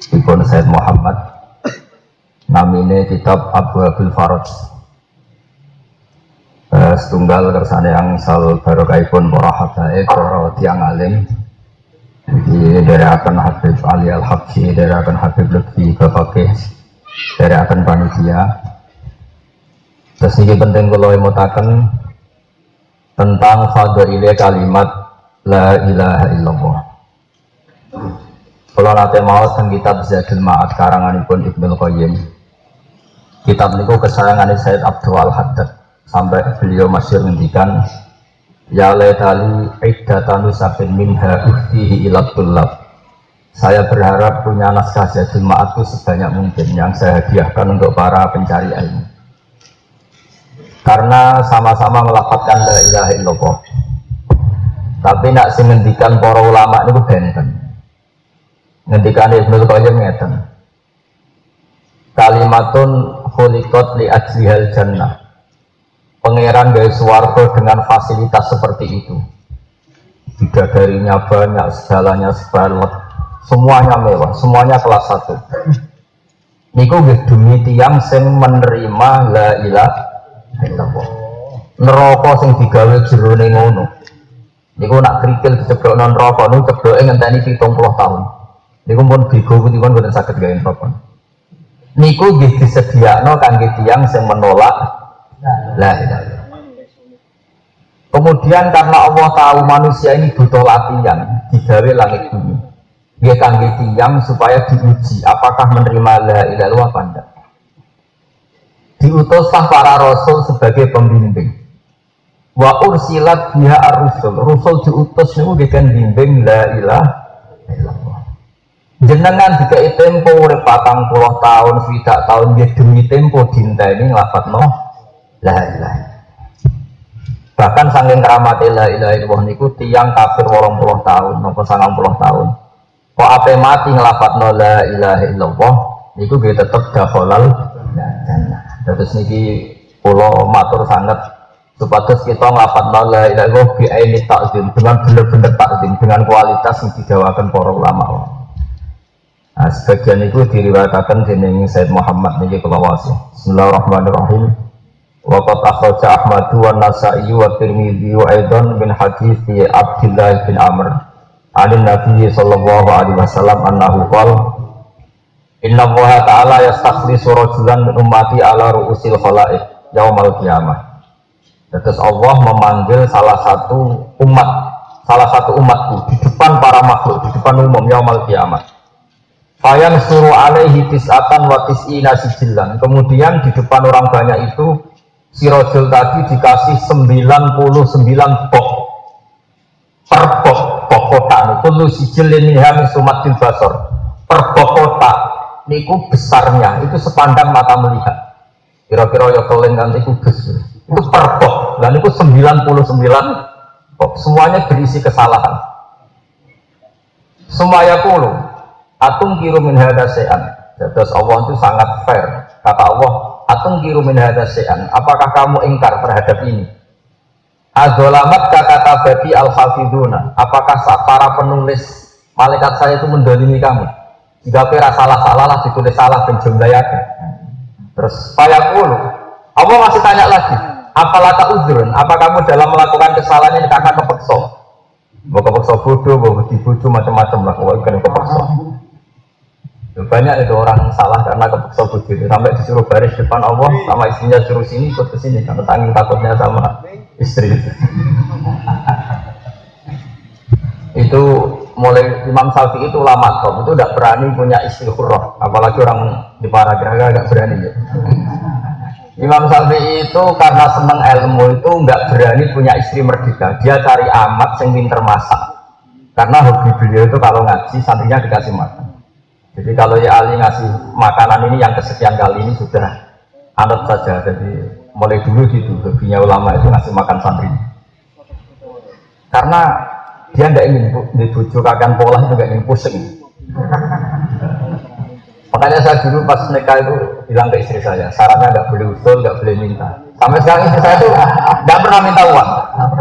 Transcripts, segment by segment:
Ibn Said Muhammad namine kitab Abu Abil Faraj. Uh, setunggal kersane yang sal barokahipun para habaib para tiang alim. Dari akan Habib Ali Al Habsyi dari akan Habib Lutfi Bapakih dari akan panitia. Terus penting kalau mutakan tentang fadhilnya kalimat la ilaha illallah kalau nanti mau tentang kitab Zadul Ma'ad karanganipun Ibnu Qayyim. Kitab niku kesayangan Said Abdul Al Haddad sampai beliau masih menghentikan Ya laitali iddatanu sabin minha uhtihi ilat Saya berharap punya naskah Zadul Ma'ad itu sebanyak mungkin yang saya hadiahkan untuk para pencari ilmu. Karena sama-sama melaporkan la ilaha illallah. Tapi nak semendikan para ulama itu benten ngendikane Ibnu Qayyim ngeten. Kalimatun khuliqat li ajlihal jannah. Pangeran dari suwargo dengan fasilitas seperti itu. Bidadarinya banyak segalanya sebalek semuanya mewah semuanya kelas satu. Niku demi tiang sing menerima la ilaha illallah. Neraka sing digawe jerone ngono. Niku nak krikil diceblokno neraka niku cebloke ngenteni 70 tahun Niku pun bigo pun pun boten saged gawe apa Niku nggih disediakno kangge tiyang sing menolak la ilaha Kemudian karena Allah tahu manusia ini butuh latihan, digawe langit bumi. Dia kangge tiang supaya diuji apakah menerima la ilaha illallah apa enggak. Diutuslah para rasul sebagai pembimbing. Wa ursilat biha ar-rusul. Rusul diutus niku kan bimbing la ilaha illallah jenengan jika tempo urip patang puluh tahun swidak tahun dia demi tempo dinta ini ngelapat no la ilaha bahkan saking keramat la ilaha illallah niku tiang kafir wolong puluh tahun nopo sangang puluh tahun. Kok apa mati ngelapat no la ilaha illallah niku dia tetep dakhalal jannah. Terus niki pulau matur sangat supados kita ngelapat no la ilaha illallah bi aini takzim dengan bener-bener takzim dengan kualitas yang dijawakan para ulama Nah, sebagian itu diriwayatkan dening Said Muhammad niki kula wasi. Bismillahirrahmanirrahim. Wa qad akhraja Ahmad wa Nasa'i wa Tirmidzi wa aidan bin hadis Abdullah bin Amr an Nabi sallallahu alaihi wasallam annahu qala Inna Allah Ta'ala yastakhlisu rajulan min ummati ala ru'usil khalaiq yaumal qiyamah. Terus Allah memanggil salah satu umat, salah satu umatku di depan para makhluk, di depan umum yaumal qiyamah Fayan suruh alaihi tis'atan wa tis'ina sijilan. Kemudian di depan orang banyak itu si rojul tadi dikasih 99 bok per bok bok kotak lu sijil ini hamis sumatil basor. Per bok kotak niku besarnya. Itu sepandang mata melihat. Kira-kira ya tolen kan itu besar itu per bok dan itu 99 bok semuanya berisi kesalahan. Semuanya puluh Atung kiru min se'an. Terus Allah itu sangat fair. Kata Allah, atung kiru min hada se'an. Apakah kamu ingkar terhadap ini? Azolamat kata bati al hafiduna. Apakah para penulis malaikat saya itu mendolimi kamu? Jika kira salah-salah lah ditulis salah dan jumlahnya. Terus puluh. Allah masih tanya lagi. Apalah tak uzurun? Apa kamu dalam melakukan kesalahan ini karena kepeksa? Mau kepeksa bodoh, mau dibujuk macam-macam lah. Kalau kan kepeksa. Banyak itu orang salah karena kepeksa begitu sampai disuruh baris depan Allah sama istrinya suruh sini ikut ke sini. Karena tanggung takutnya sama istri. itu mulai Imam Syafi'i itu lama top itu tidak berani punya istri hurrah apalagi orang di para geraga agak berani. Ya. Imam Syafi'i itu karena senang ilmu itu nggak berani punya istri merdeka. Dia cari amat yang pinter masak. Karena hobi beliau itu kalau ngaji santrinya dikasih makan Jadi kalau ya Ali ngasih makanan ini yang kesekian kali ini sudah anut saja. Jadi mulai dulu gitu, hobinya ulama itu ngasih makan santri. Karena dia tidak ingin dibujukakan pola itu nggak ingin pusing. Makanya saya dulu pas nikah itu bilang ke istri saya, syaratnya nggak boleh usul, nggak boleh minta. Sampai sekarang istri saya itu nggak pernah minta uang.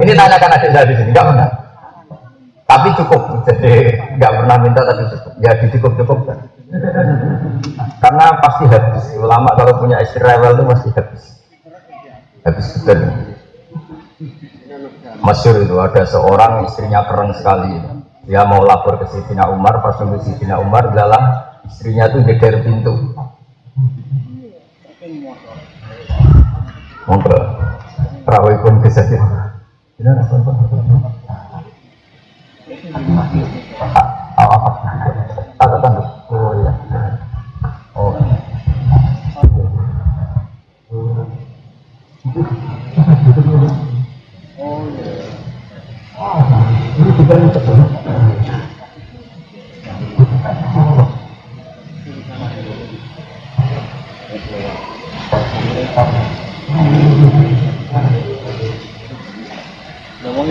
Ini tanyakan adik saya di sini, nggak pernah. Tapi cukup, jadi minta tapi cukup. Ya dicukup cukup kan. Karena pasti habis. Ulama kalau punya istri rewel itu pasti habis. Habis betul. Masyur itu ada seorang istrinya keren sekali. Dia mau lapor ke Sidina Umar, pas nunggu Sidina Umar adalah istrinya tuh geger pintu monggo rawai pun bisa sih ini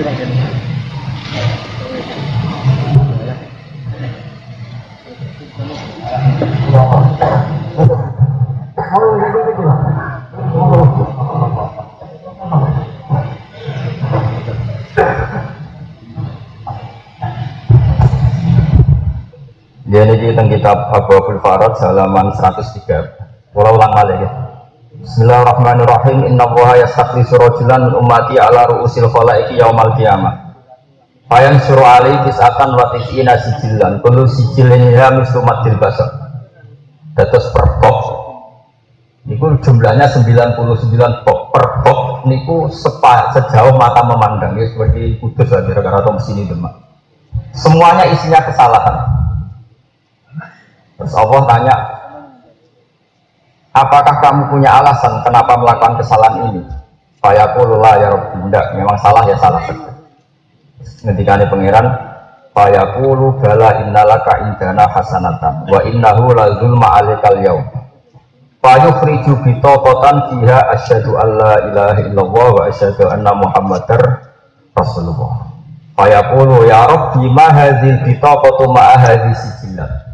Dia ini tentang kitab Abu Farad halaman 103. Pulau ulang kali ya. Bismillahirrahmanirrahim. Inna wuha yastakhlisu rajulan min ummati ala ru'usil khalaiki yaumal qiyamah. Fayan suruh alai kisatan wa tis'ina sijilan. Kullu sijilin ya mislumat basar. Datus per box. Niku jumlahnya 99 box. Per box niku sepa, sejauh mata memandang. Ya seperti kudus lah kira-kira atau sini demak. Semuanya isinya kesalahan Terus Allah tanya, apakah kamu punya alasan kenapa melakukan kesalahan ini? Fayaqulullah ya Rabbi, enggak, memang salah ya salah saja. Ini pangeran, Fayaqulu bala innalaka indana hasanatan wa innahu la zulma alikal yaum. Fayukhriju bitaqatan fiha asyhadu alla ilaha illallah wa asyhadu anna muhammadar rasulullah. Fayaqulu ya Rabbi ma hadhil bitaqatu ma hadhi sijillat.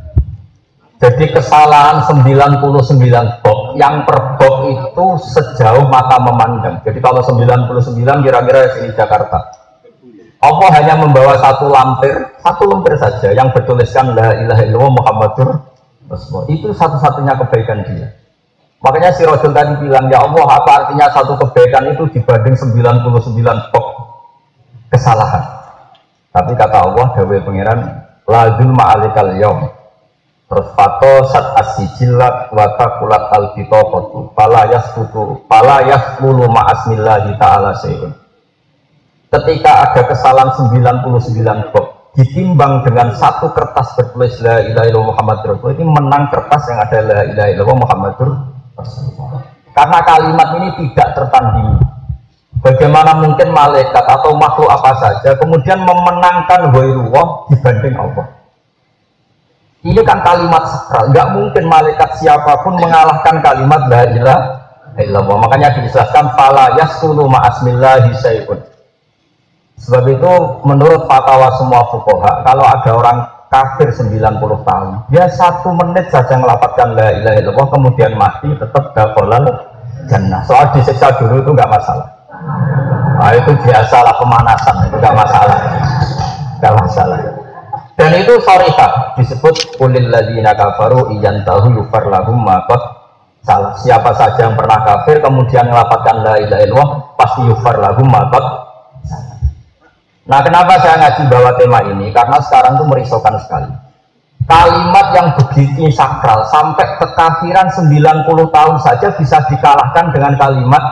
Jadi kesalahan 99 box, yang per box itu sejauh mata memandang. Jadi kalau 99 kira-kira sini Jakarta. Allah hanya membawa satu lampir, satu lampir saja yang bertuliskan La ilaha illallah Muhammadur Rasulullah. Itu satu-satunya kebaikan dia. Makanya si Rasul tadi bilang, ya Allah apa artinya satu kebaikan itu dibanding 99 box kesalahan. Tapi kata Allah, Dawei Pangeran, La zulma alikal yaum Terus fato sat asijillat wa takulat al bitaqatu fala yasbutu fala yasbulu ma'asmillahi ta'ala syai'un. Ketika ada kesalahan 99 bab ditimbang dengan satu kertas bertulis la ilaha illallah Muhammad Rasul ini menang kertas yang ada la ilaha illallah Muhammad Rasulullah. Karena kalimat ini tidak tertandingi. Bagaimana mungkin malaikat atau makhluk apa saja kemudian memenangkan wairullah dibanding Allah. Ini kan kalimat sakral, nggak mungkin malaikat siapa pun mengalahkan kalimat la ilaha illallah. Makanya dijelaskan fala yasulu ma'asmillahi syai'un. Sebab itu menurut fatwa semua fukoha, kalau ada orang kafir 90 tahun, dia satu menit saja melapatkan la ilaha illallah, kemudian mati tetap dakolal jannah. Soal disiksa dulu itu nggak masalah. Nah, itu biasalah pemanasan, itu nggak masalah. Nggak masalah. Dan itu sorika disebut kulil ladina kafaru iyan tahu yufar lahum makot salah. Siapa saja yang pernah kafir kemudian melapatkan la ilaha illallah pasti yufar lahum makot Nah kenapa saya ngaji bawa tema ini? Karena sekarang itu merisaukan sekali. Kalimat yang begitu sakral sampai kekafiran 90 tahun saja bisa dikalahkan dengan kalimat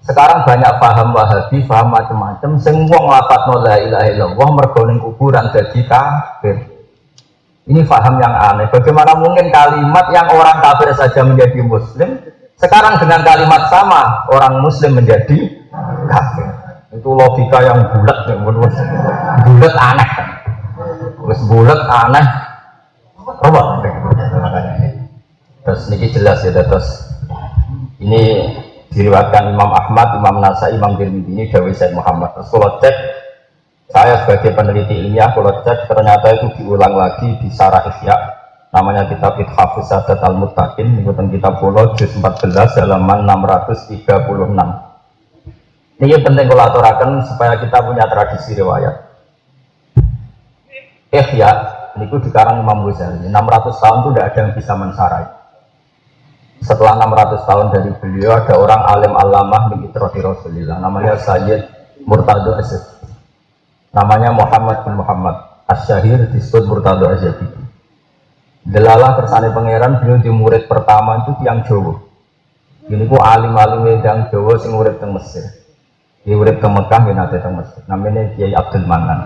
sekarang banyak paham wahabi, paham macam-macam. Semua ngelapat la ilaha illallah mergo kuburan jadi kafir. Ini paham yang aneh. Bagaimana mungkin kalimat yang orang kafir saja menjadi muslim, sekarang dengan kalimat sama orang muslim menjadi kafir. Itu logika yang bulat, bulat aneh. Terus bulat aneh. robot terus ini jelas ya terus ini diriwatkan Imam Ahmad, Imam Nasai, Imam Tirmidzi ini Dawi Said Muhammad. Terus kalau cek saya sebagai peneliti ilmiah kalau cek ternyata itu diulang lagi di Sarah Ihya. Namanya kitab Ithafus Sadat Al-Muttaqin ikutan kitab Pulau juz 14 halaman 636 ini penting kalau aturakan supaya kita punya tradisi riwayat. Ihya ini di karang Imam Ghazali. 600 tahun itu tidak ada yang bisa mensarai setelah 600 tahun dari beliau ada orang alim alamah di Rasulullah namanya Sayyid Murtado Asyid namanya Muhammad bin Muhammad. Asyahir disebut Murtado Asyid Delalah kersane pangeran beliau di murid pertama itu tiang Jawa. Ini ku alim-alim yang Jawa sing murid teng Mesir. Di murid ke Mekah di nate teng Mesir. Namanya Kiai Abdul Manan.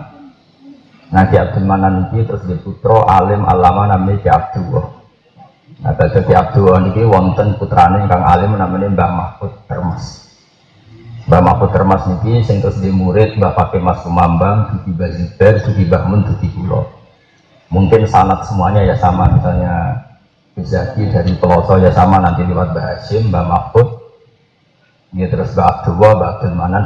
Nah Kiai Abdul Manan itu terus di putra alim alama namanya Kiai Abdullah Nah, jadi Abdul ini wonten putrane kang alim namanya Mbah Mahfud Termas. Mbah Mahfud Termas niki sing terus di murid Mbah Pakai Mas Kumambang, Duki Bazibar, Duki Bahmun, Duki Kulo. Mungkin sanat semuanya ya sama misalnya Bizaki dari Peloso ya sama nanti lewat Mbah Hashim, Mbah Mahfud, ya terus Mbah Abdullah, Mbah Abdul Manan,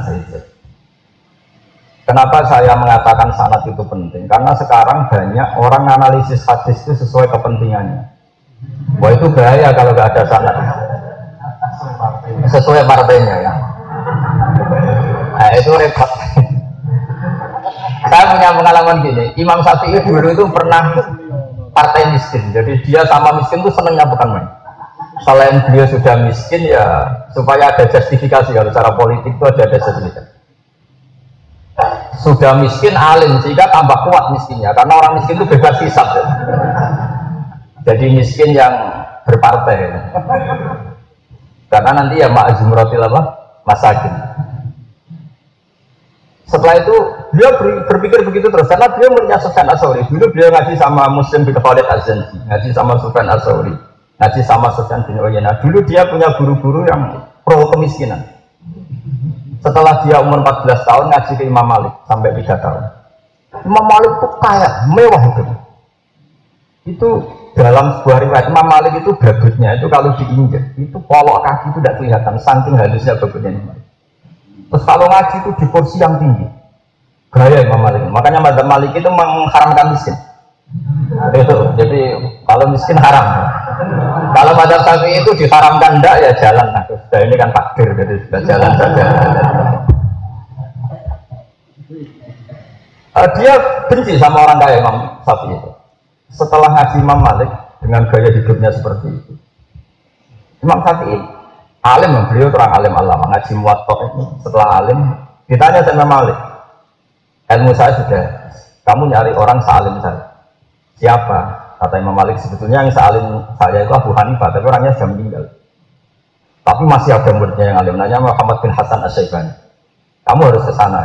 Kenapa saya mengatakan sanat itu penting? Karena sekarang banyak orang analisis hadis itu sesuai kepentingannya. Wah itu bahaya kalau nggak ada sanat. Sesuai partainya ya. Nah itu repot. Saya punya pengalaman gini, Imam Syafi'i dulu itu pernah partai miskin. Jadi dia sama miskin itu senengnya bukan main. Selain dia sudah miskin ya supaya ada justifikasi kalau cara politik itu ada, justifikasi. Sudah miskin alim sehingga tambah kuat miskinnya karena orang miskin itu bebas hisap. Ya jadi miskin yang berpartai. Karena nanti ya mak zumratil apa? Masakin setelah itu beliau berpikir begitu terus. Karena beliau melihat Sufyan dulu beliau ngaji sama Muslim bin Khalid Azanji ngaji sama Sufyan Asauri ngaji sama Sufyan bin Uyainah. Dulu dia punya guru-guru yang pro kemiskinan. Setelah dia umur 14 tahun ngaji ke Imam Malik sampai 3 tahun. Imam Malik itu kaya mewah itu. Itu dalam sebuah riwayat Imam Malik itu babutnya itu kalau diinjek itu polok kaki itu tidak kelihatan saking halusnya babutnya Imam Malik. Terus kalau ngaji itu di kursi yang tinggi. Gaya Imam Malik. Makanya Mazhab Malik itu mengharamkan miskin. Itu. Jadi kalau miskin haram. Kalau Mazhab Syafi'i itu diharamkan enggak ya jalan. Nah, sudah ini kan takdir jadi sudah jalan saja. Uh, dia benci sama orang kaya Imam Syafi'i itu setelah ngaji Imam Malik dengan gaya hidupnya seperti itu. Imam Syafi'i alim, beliau terang alim alama ngaji muwatok itu. Setelah alim ditanya sama Malik ilmu saya sudah kamu nyari orang salim saya. Siapa? kata Imam Malik sebetulnya yang salim saya itu Abu Hanifah tapi orangnya sudah meninggal. Tapi masih ada muridnya yang alim nanya Muhammad bin Hasan Asyaibani kamu harus ke sana.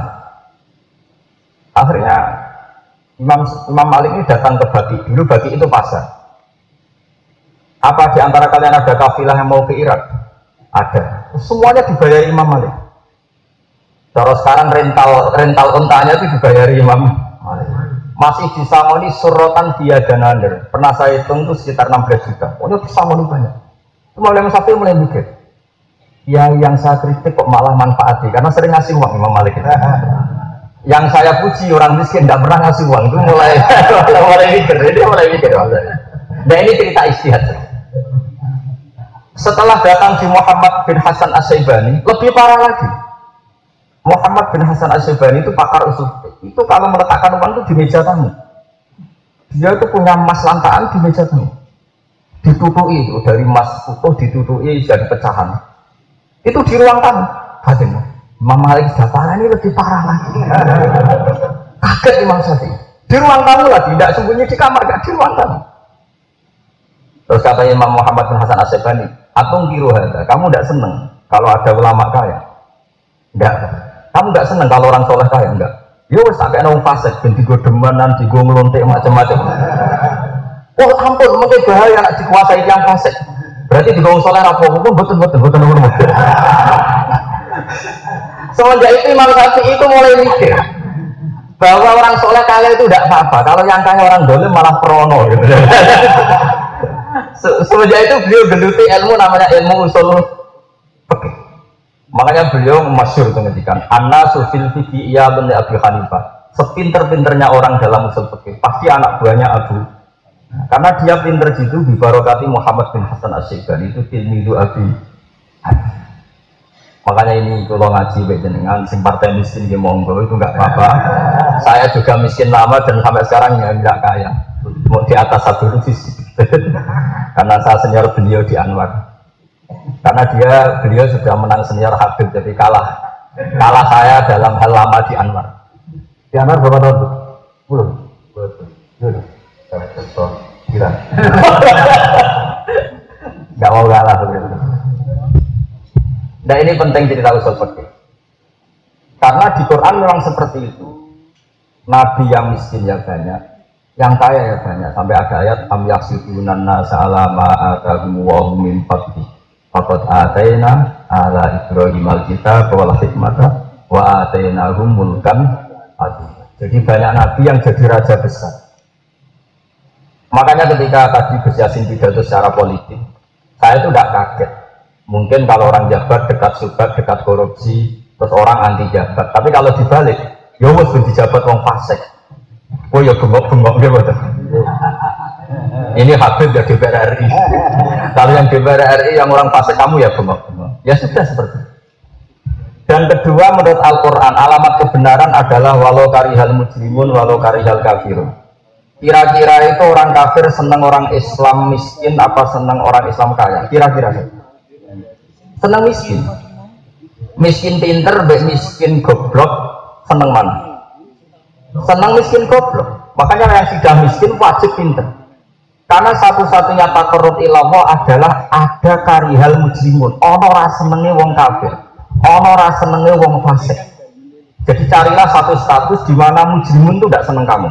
Akhirnya Imam, Imam Malik ini datang ke Baki. Dulu Baki itu pasar. Apa di antara kalian ada kafilah yang mau ke Irak? Ada. Semuanya dibayar Imam Malik. Kalau sekarang rental rental untanya itu dibayar Imam Malik. Masih disamoni surotan dia dan under. Pernah saya hitung itu sekitar 16 juta. Pokoknya disamoni banyak. Itu mulai satu mulai mikir. Ya yang saya kritik kok malah manfaati karena sering ngasih uang Imam Malik itu yang saya puji orang miskin tidak pernah ngasih uang. Itu mulai mulai mikir dia mulai mikir nah ini cerita istihad. Setelah datang di Muhammad bin Hasan Asyaibani lebih parah lagi. Muhammad bin Hasan Asyaibani itu pakar usul itu kalau meletakkan uang itu di meja tamu. Dia itu punya emas lantaan di meja tamu. Itu dari emas utuh ditutui jadi pecahan. Itu di ruang tamu batin Imam Malik Jafar ini lebih parah lagi. Kaget Imam Syafi'i. Di ruang tamu lagi, tidak sembunyi di kamar, tidak di ruang tamu. Terus kata Imam Muhammad bin Hasan Asyibani, Atung kiru hada, kamu tidak senang kalau ada ulama kaya? Enggak. Kamu tidak senang kalau orang soleh kaya? Enggak. Yo kayak nong fasik, ben digo demenan, digo ngelontek macam-macam. Oh ampun, mungkin bahaya nak dikuasai yang fasik. Berarti digo soleh apa pun betul betul betul betul. Semenjak itu Imam Syafi'i itu mulai mikir bahwa orang soleh kaya itu tidak apa-apa. Kalau yang kaya orang dolim malah prono. Gitu. Semenjak itu beliau geluti ilmu namanya ilmu usul. Makanya beliau masyur menghentikan Anna sufil fikih iya benar Abu Hanifah. Sepinter-pinternya orang dalam usul fikih pasti anak buahnya Abu. Karena dia pinter itu di barokati Muhammad bin Hasan Asyibani itu tilmidu Abi Makanya ini kalau ngaji dengan sing partai miskin di monggo itu nggak apa-apa. Saya juga miskin lama dan sampai sekarang ya nggak kaya. Mau di atas satu rupiah. Karena saya senior beliau di Anwar. Karena dia beliau sudah menang senior Habib jadi kalah kalah saya dalam hal lama di Anwar. Di Anwar berapa tahun? Belum. Belum. Gak mau kalah. Nah ini penting cerita usul fikih. Karena di Quran memang seperti itu. Nabi yang miskin ya banyak, yang kaya ya banyak. Sampai ada ayat am yasidunan nasa ala atahum wa hum min fadli. Faqad ataina ala Ibrahim al-kitab hikmata wa atainahum mulkan adzim. Jadi banyak nabi yang jadi raja besar. Makanya ketika tadi Gus Yasin pidato secara politik, saya itu tidak kaget Mungkin kalau orang jabat dekat subat, dekat korupsi, terus orang anti jabat. Tapi kalau dibalik, ya wes pun dijabat wong fasik. Oh ya bengok-bengok gitu. Ini Habib ya DPR RI. Kalau yang DPR RI yang orang fasik kamu ya bengok-bengok. Ya sudah seperti itu. Dan kedua menurut Al-Quran alamat kebenaran adalah walau karihal mujrimun walau karihal kafirun. Kira-kira itu orang kafir senang orang Islam miskin apa senang orang Islam kaya? Kira-kira seneng miskin. Miskin pinter baik miskin goblok seneng mana seneng miskin goblok. Makanya yang sudah miskin wajib pinter. Karena satu-satunya takarut ilmu adalah ada karihal mujrimun. Ono senenge wong kafir. Ono senenge wong fasik. Jadi carilah satu status di mana mujrimun itu tidak seneng kamu.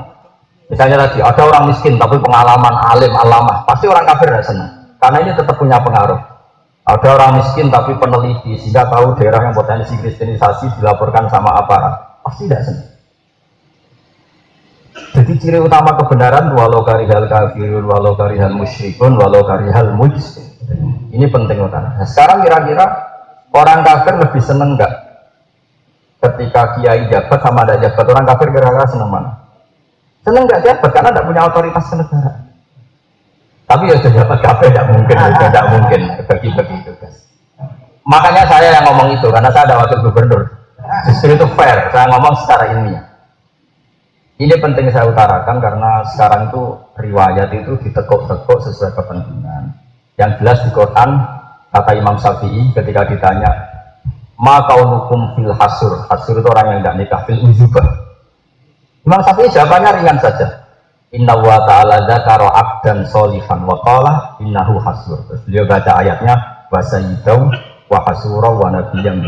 Misalnya tadi ada orang miskin tapi pengalaman alim alamah. Pasti orang kafir tidak seneng. Karena ini tetap punya pengaruh ada orang miskin tapi peneliti sehingga tahu daerah yang potensi kristenisasi dilaporkan sama aparat. Pasti tidak senang. Jadi ciri utama kebenaran walau karihal kafirun, walau karihal musyrikun, walau karihal mujrim. Ini penting utama. Nah, sekarang kira-kira orang kafir lebih seneng enggak ketika kiai jabat sama ada jabat orang kafir kira-kira seneng mana? Seneng enggak jabat karena tidak punya otoritas kenegaraan. Tapi ya sudah dapat kafe tidak mungkin, tidak mungkin bagi-bagi tugas. Makanya saya yang ngomong itu karena saya ada wakil gubernur. Justru itu fair, saya ngomong secara ilmiah. Ini penting saya utarakan karena sekarang itu riwayat itu ditekuk-tekuk sesuai kepentingan. Yang jelas di Quran kata Imam Syafi'i ketika ditanya ma kaunukum fil hasur hasur itu orang yang tidak nikah fil ujubah Imam Syafi'i jawabannya ringan saja Inna wa ta'ala dzakara abdan solihan wa qala innahu hasur. Terus beliau baca ayatnya wa sayyidau wa hasura wa nabiyyam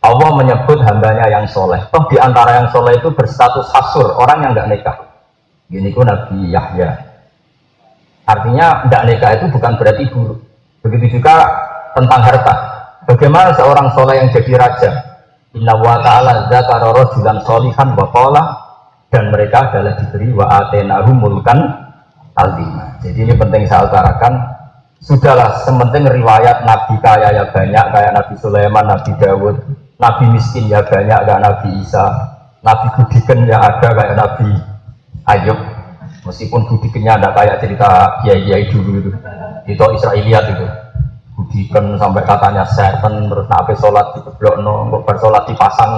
Allah menyebut hambanya yang soleh. Toh di antara yang soleh itu berstatus hasur, orang yang nggak nikah. Gini ku Nabi Yahya. Artinya nggak nikah itu bukan berarti buruk. Begitu juga tentang harta. Bagaimana seorang soleh yang jadi raja? Inna wa ta'ala dzakara rajulan solihan wa qala dan mereka adalah diberi wa atenahum mulkan. Jadi ini penting saya utarakan. Sudahlah, sementing riwayat Nabi kaya ya banyak, kayak Nabi Sulaiman, Nabi Dawud, Nabi miskin ya banyak, kayak Nabi Isa, Nabi Budiken ya ada, kayak Nabi Ayub. Meskipun Budikennya ada kayak cerita kiai-kiai dulu itu, itu Israeliat itu. Budiken sampai katanya setan, terus nabi sholat di blok no, bersolat dipasang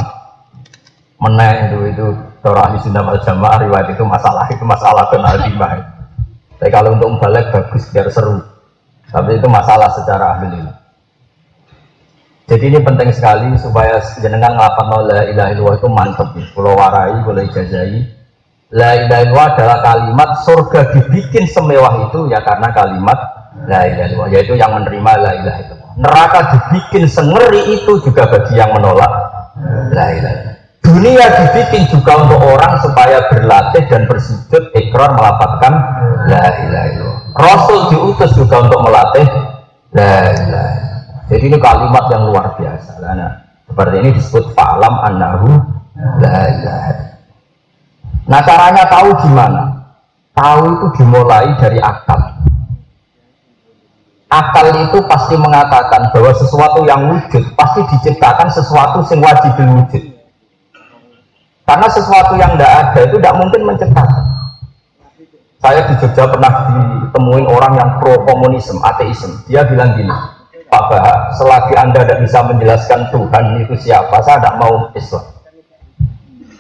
meneng itu itu Cara ahli sunnah wal jamaah riwayat itu masalah itu masalah azimah. Tapi kalau untuk balik bagus biar seru. Tapi itu masalah secara ahli Jadi ini penting sekali supaya jenengan ngelapan la ilaha illallah itu mantep. Pulau warai, pulau ijazai. La ilaha illallah adalah kalimat surga dibikin semewah itu ya karena kalimat la ilaha illallah yaitu yang menerima la ilaha illallah. Neraka dibikin sengeri itu juga bagi yang menolak la ilaha illallah. Dunia dibikin juga untuk orang supaya berlatih dan bersujud ikrar melapatkan la ilaha illallah. Rasul diutus juga untuk melatih la ilaha Jadi ini kalimat yang luar biasa. Nah, seperti ini disebut falam annahu la ilaha Nah caranya tahu gimana? Tahu itu dimulai dari akal. Akal itu pasti mengatakan bahwa sesuatu yang wujud pasti diciptakan sesuatu yang wajib wujud. Karena sesuatu yang tidak ada itu tidak mungkin menciptakan. Saya di Jogja pernah ditemuin orang yang pro komunisme, ateisme. Dia bilang gini, Pak Bahak, selagi Anda tidak bisa menjelaskan Tuhan itu siapa, saya tidak mau Islam.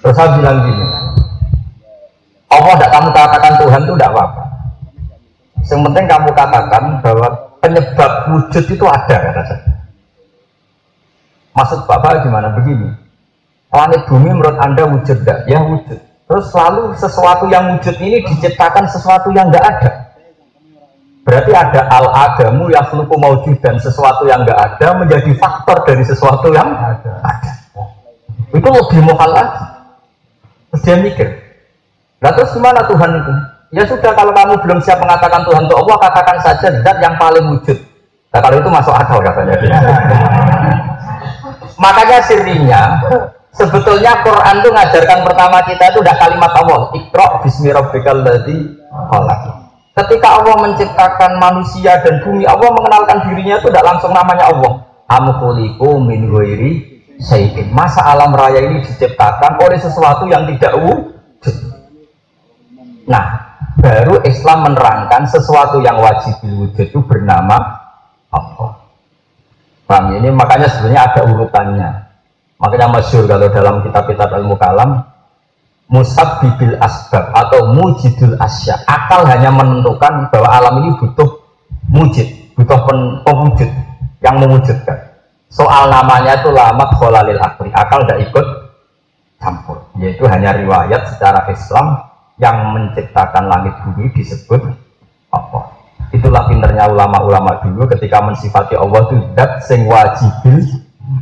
Terus saya bilang gini, Allah tidak kamu katakan Tuhan itu tidak apa-apa. Yang penting kamu katakan bahwa penyebab wujud itu ada kata saya. Maksud Bapak gimana? Begini, langit bumi menurut Anda wujud tidak? Ya wujud. Terus selalu sesuatu yang wujud ini diciptakan sesuatu yang tidak ada. Berarti ada al adamu yang seluruh maujud dan sesuatu yang nggak ada menjadi faktor dari sesuatu yang ada. ada. Itu lebih mohal lagi. Terus dia mikir, Nah terus gimana Tuhan itu? Ya sudah kalau kamu belum siap mengatakan Tuhan itu Allah, katakan saja zat yang paling wujud. Nah kalau itu masuk akal katanya. Makanya sirinya, sebetulnya Quran itu ngajarkan pertama kita itu udah kalimat Allah. Iqra bismi rabbikal ladzi Ketika Allah menciptakan manusia dan bumi, Allah mengenalkan dirinya itu tidak langsung namanya Allah. Amkuliku min ghairi Masa alam raya ini diciptakan oleh sesuatu yang tidak wujud. Nah, baru Islam menerangkan sesuatu yang wajib wujud itu bernama Allah. Paham ini makanya sebenarnya ada urutannya. Makanya masyur kalau dalam kitab-kitab ilmu kalam Musab bibil asbab atau mujidul asya. Akal hanya menentukan bahwa alam ini butuh mujid, butuh pewujud yang mewujudkan. Soal namanya itu lama kholalil akli. Akal tidak ikut campur. Yaitu hanya riwayat secara Islam yang menciptakan langit bumi disebut Allah. Itulah pinternya ulama-ulama dulu ketika mensifati Allah itu dat sing wajibil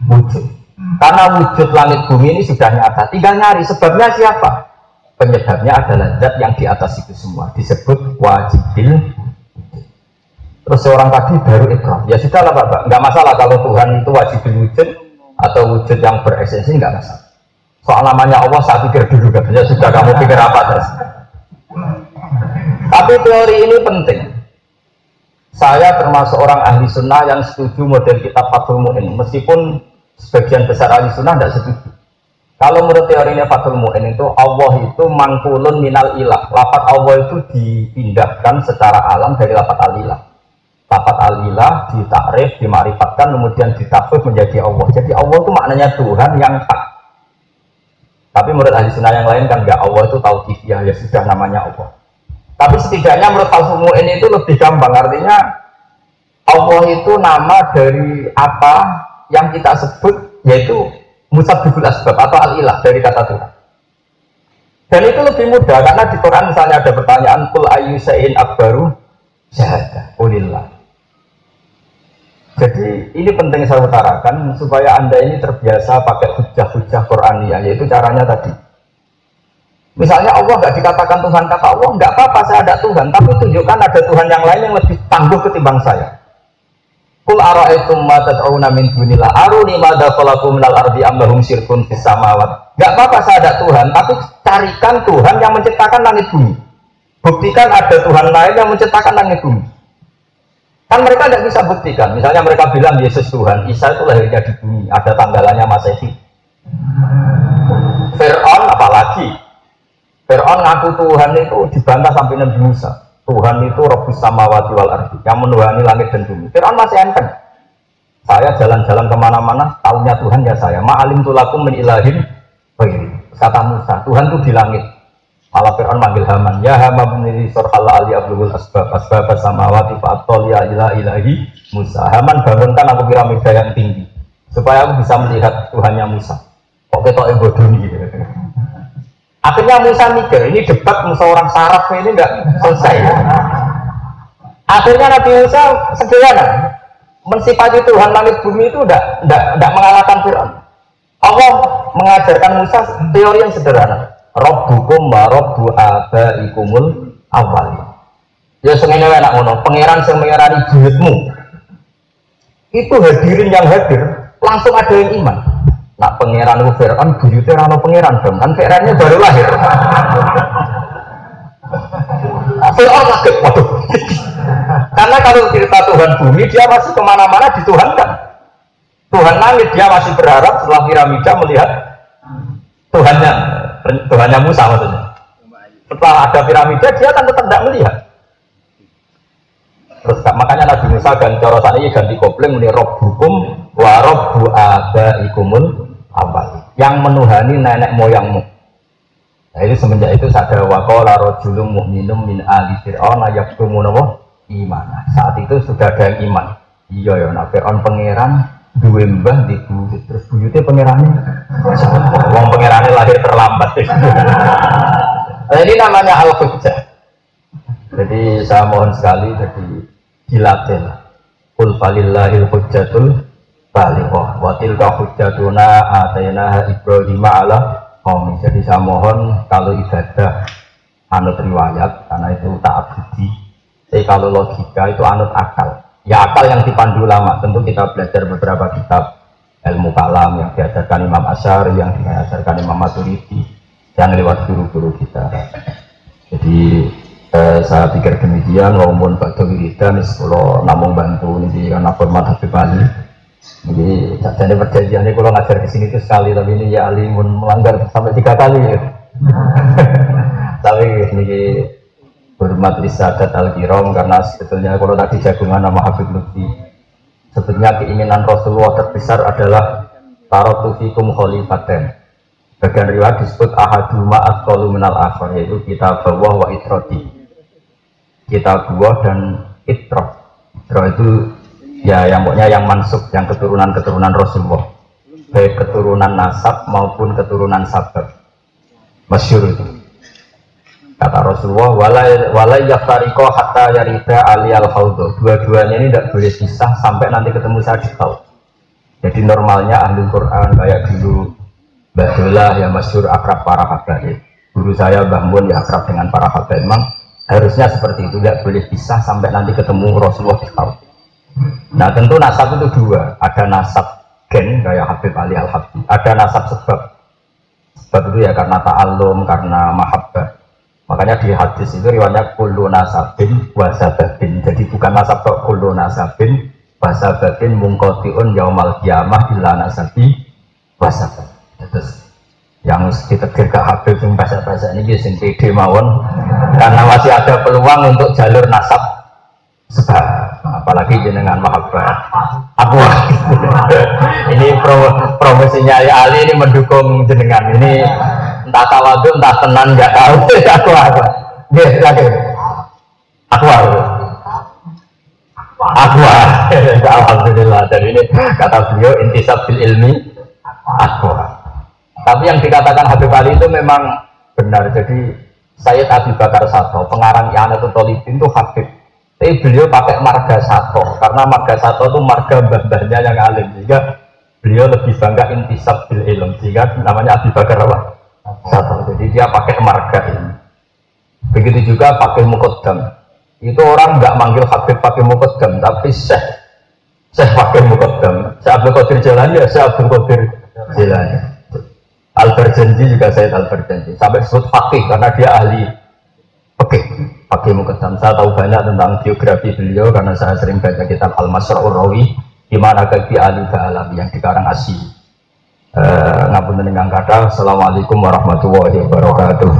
wujud. Karena wujud langit bumi ini sudah nyata, tinggal nyari sebabnya siapa? Penyebabnya adalah zat yang di atas itu semua disebut wajibil Terus seorang tadi baru ikrar. Ya sudah lah Bapak, nggak masalah kalau Tuhan itu wajibil wujud atau wujud yang beresensi nggak masalah. Soal namanya Allah saya pikir dulu katanya sudah kamu pikir apa terus. Tapi teori ini penting. Saya termasuk orang ahli sunnah yang setuju model kitab Fathul Mu'in. Meskipun sebagian besar ahli sunnah tidak setuju. Kalau menurut teorinya Fathul Mu'in itu Allah itu mangkulun minal ilah. Lapat Allah itu dipindahkan secara alam dari lapat alilah. Lapat alilah ditakrif, dimarifatkan, kemudian ditafsir menjadi Allah. Jadi Allah itu maknanya Tuhan yang tak tapi menurut ahli sunnah yang lain kan nggak Allah itu tahu ya, ya sudah namanya Allah. Tapi setidaknya menurut falsumu ini itu lebih gampang. Artinya Allah itu nama dari apa yang kita sebut yaitu musabibul asbab atau al-ilah dari kata Tuhan. Dan itu lebih mudah karena di Quran misalnya ada pertanyaan kul ayu sayin akbaru syahada ulillah. Jadi ini penting saya utarakan supaya anda ini terbiasa pakai hujah-hujah Qur'aniyah yaitu caranya tadi. Misalnya Allah nggak dikatakan Tuhan kata Allah, nggak apa-apa saya ada Tuhan, tapi tunjukkan ada Tuhan yang lain yang lebih tangguh ketimbang saya. Kul ara'aitum ma tad'una min dunillah aruni madza khalaqu minal ardi am lahum syirkun fis samawat. Enggak apa-apa saya ada Tuhan, tapi carikan Tuhan yang menciptakan langit bumi. Buktikan ada Tuhan lain yang menciptakan langit bumi. Kan mereka tidak bisa buktikan. Misalnya mereka bilang Yesus Tuhan, Isa itu lahirnya di bumi, ada tanggalannya Masehi. Fir'aun apalagi? Fir'aun ngaku Tuhan itu dibantah sampai Nabi Musa. Tuhan itu Rabbus Samawati wal Ardi, yang menuhani langit dan bumi. Fir'aun masih enteng. Saya jalan-jalan ke mana-mana, tahunya Tuhan ya saya. Ma'alim tulakum min ilahin. Kata Musa, Tuhan itu di langit. Malah Fir'aun manggil Haman, ya Haman meniri surhala ali abdul asbab asbab samawati fa'atol ya ila ilahi Musa. Haman bangunkan aku piramida yang tinggi supaya aku bisa melihat Tuhannya Musa. Kok kita bodoh gitu. Akhirnya Musa mikir, ini debat Musa orang saraf ini enggak selesai. Akhirnya Nabi Musa sederhana, mensifati Tuhan langit bumi itu enggak, enggak, mengalahkan Fir'aun. Allah mengajarkan Musa teori yang sederhana Rabbukum wa rabbu abaikumul awal. Ya sengene enak ngono, pangeran sing mengerani buyutmu. Itu hadirin yang hadir, langsung ada yang iman. Nak pangeran itu Fir'aun, buyutnya rano pangeran dong. Kan Fir'aunnya baru lahir. Fir'aun kaget, waduh. Karena kalau cerita Tuhan bumi, dia masih ke mana-mana dituhankan. Tuhan langit, dia masih berharap setelah piramida melihat Tuhannya, Tuhannya Musa maksudnya. Setelah ada piramida, dia kan tetap tidak melihat. Terus makanya Nabi Musa ganti corosan ini ganti kopling ini rob hukum wa robbu abaikumul apa? Yang menuhani nenek moyangmu. Nah itu semenjak itu sadar wakola rojulum mu'minum min ali fir'aun yaktumu nawa iman. Saat itu sudah ada yang iman. Iya ya, nah Fir'aun pangeran dua mbah di buyut. Terus buyutnya pangerannya? Wong pangerannya lahir terlambat. Nah, ini namanya al hujjah jadi saya mohon sekali jadi dilatih kul falillahil hujjatul balighah wa tilka hujjatuna atayna ibrahim ala qaumi jadi saya mohon kalau ibadah anut riwayat karena itu tak abdi. Tapi kalau logika itu anut akal. Ya akal yang dipandu lama tentu kita belajar beberapa kitab ilmu kalam yang diajarkan Imam Asyar yang diajarkan Imam Maturidi yang lewat guru-guru kita. Jadi eh, saya pikir demikian. Walaupun Pak Wiridan kalau namun bantu ini karena format Habib Ali jadi jadi perjanjian ini kalau ngajar di sini itu sekali tapi ini ya Ali melanggar sampai tiga kali. Ya. tapi ini hormat risadat al kiram karena sebetulnya kalau tadi jagungan nama Habib Lutfi sebetulnya keinginan Rasulullah terbesar adalah tarotufikum kholifaten bagian riwayat disebut ahaduma asqalu minal akhar yaitu kita bawah wa itroti kita buah dan itroh itroh itu ya yang pokoknya yang mansuk yang keturunan-keturunan Rasulullah. Baik keturunan nasab maupun keturunan sabab masyur itu. Kata Rasulullah walai walai yaftariko hatta yarida ali al haudo dua-duanya ini tidak boleh pisah sampai nanti ketemu saya di jadi normalnya ahli Quran kayak dulu Mbah yang masyur akrab para habaib. Guru saya Mbah ya akrab dengan para habaib. Memang harusnya seperti itu tidak boleh bisa sampai nanti ketemu Rasulullah di tahun nah tentu nasab itu dua. Ada nasab gen kayak Habib Ali Al Habib ada nasab sebab. Sebab itu ya karena ta'allum karena mahabbah. Makanya di hadis itu riwayatnya kullu nasabin wasababin jadi bukan nasab kok kullu nasabin wasababin mungkotiun yaumal kiamah illa nasabi wasabab terus yang ditegur ke Habib yang bahasa-bahasa ini sing pede mawon. Karena masih ada peluang untuk jalur nasab sebab apalagi jenengan mahabbah. Aku. Ini pro, promosinya ya Ali ini mendukung jenengan. Ini entah tawadu entah tenan nggak tahu. Aku apa dia lagi aku apa aku alhamdulillah. Dan ini kata beliau intisab bil ilmi aku tapi yang dikatakan Habib Ali itu memang benar. Jadi saya Abi Bakar Sato, pengarang Ianatul Tolibin itu Habib. Tapi beliau pakai marga Sato, karena marga Sato itu marga mbah-mbahnya yang alim. Sehingga beliau lebih bangga intisab bil ilm. Sehingga namanya Abi Bakar apa? Sato. Jadi dia pakai marga ini. Begitu juga pakai mukoddam. Itu orang nggak manggil Habib pakai mukoddam, tapi Syekh. Syekh pakai mukoddam. Syekh Abdul Qadir Jalani ya Syekh Abdul Qadir Jalani. Al berjanji juga saya Al berjanji sampai disebut fakih karena dia ahli fakih fakih mukaddam saya tahu banyak tentang biografi beliau karena saya sering baca kitab Al Masra'ur Rawi di mana kaki ahli alam yang dikarang asli uh, ngapun dengan kata Assalamualaikum warahmatullahi wabarakatuh